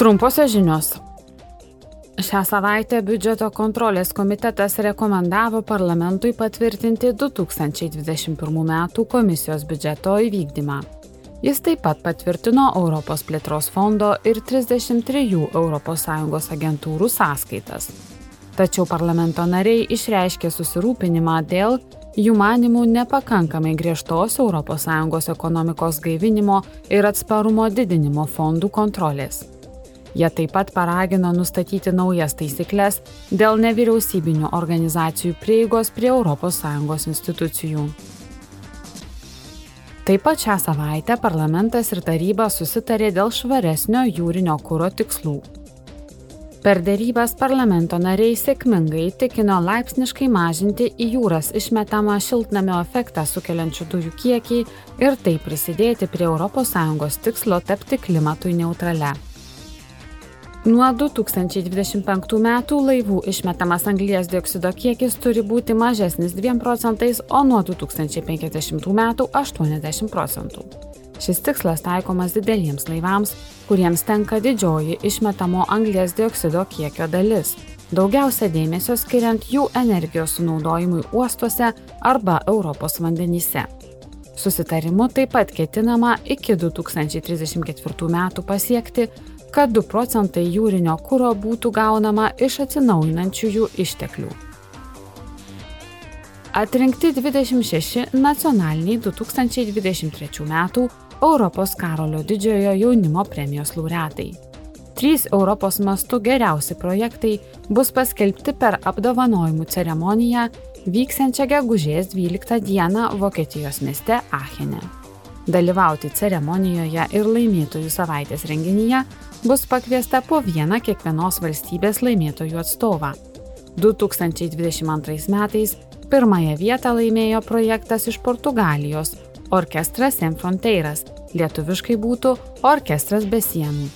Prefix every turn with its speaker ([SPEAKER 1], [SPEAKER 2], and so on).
[SPEAKER 1] Trumposios žinios. Šią savaitę biudžeto kontrolės komitetas rekomendavo parlamentui patvirtinti 2021 m. komisijos biudžeto įvykdymą. Jis taip pat patvirtino Europos plėtros fondo ir 33 ES agentūrų sąskaitas. Tačiau parlamento nariai išreiškė susirūpinimą dėl jų manimų nepakankamai griežtos ES ekonomikos gaivinimo ir atsparumo didinimo fondų kontrolės. Jie taip pat paragino nustatyti naujas taisyklės dėl nevyriausybinių organizacijų prieigos prie ES institucijų. Taip pat šią savaitę parlamentas ir taryba susitarė dėl švaresnio jūrinio kūro tikslų. Per dėrybas parlamento nariai sėkmingai tikino laipsniškai mažinti į jūras išmetamą šiltnamio efektą sukeliančių dujų kiekį ir taip prisidėti prie ES tikslo tapti klimatui neutrale. Nuo 2025 metų laivų išmetamas anglijas dioksido kiekis turi būti mažesnis 2 procentais, o nuo 2050 metų 80 procentų. Šis tikslas taikomas dideliems laivams, kuriems tenka didžioji išmetamo anglės dioksido kiekio dalis. Daugiausia dėmesio skiriant jų energijos sunaudojimui uostuose arba Europos vandenyse. Susitarimu taip pat ketinama iki 2034 metų pasiekti kad 2 procentai jūrinio kūro būtų gaunama iš atsinaujinančiųjų išteklių. Atrinkti 26 nacionaliniai 2023 m. Europos Karolio didžiojo jaunimo premijos laureatai. Trys Europos mastų geriausi projektai bus paskelbti per apdovanojimų ceremoniją vyksiančią gegužės 12 dieną Vokietijos mieste Achene. Dalyvauti ceremonijoje ir laimėtojų savaitės renginyje bus pakviesta po vieną kiekvienos valstybės laimėtojų atstovą. 2022 metais pirmąją vietą laimėjo projektas iš Portugalijos - Orkestras Sem Fronteiras, lietuviškai būtų Orkestras be sienų.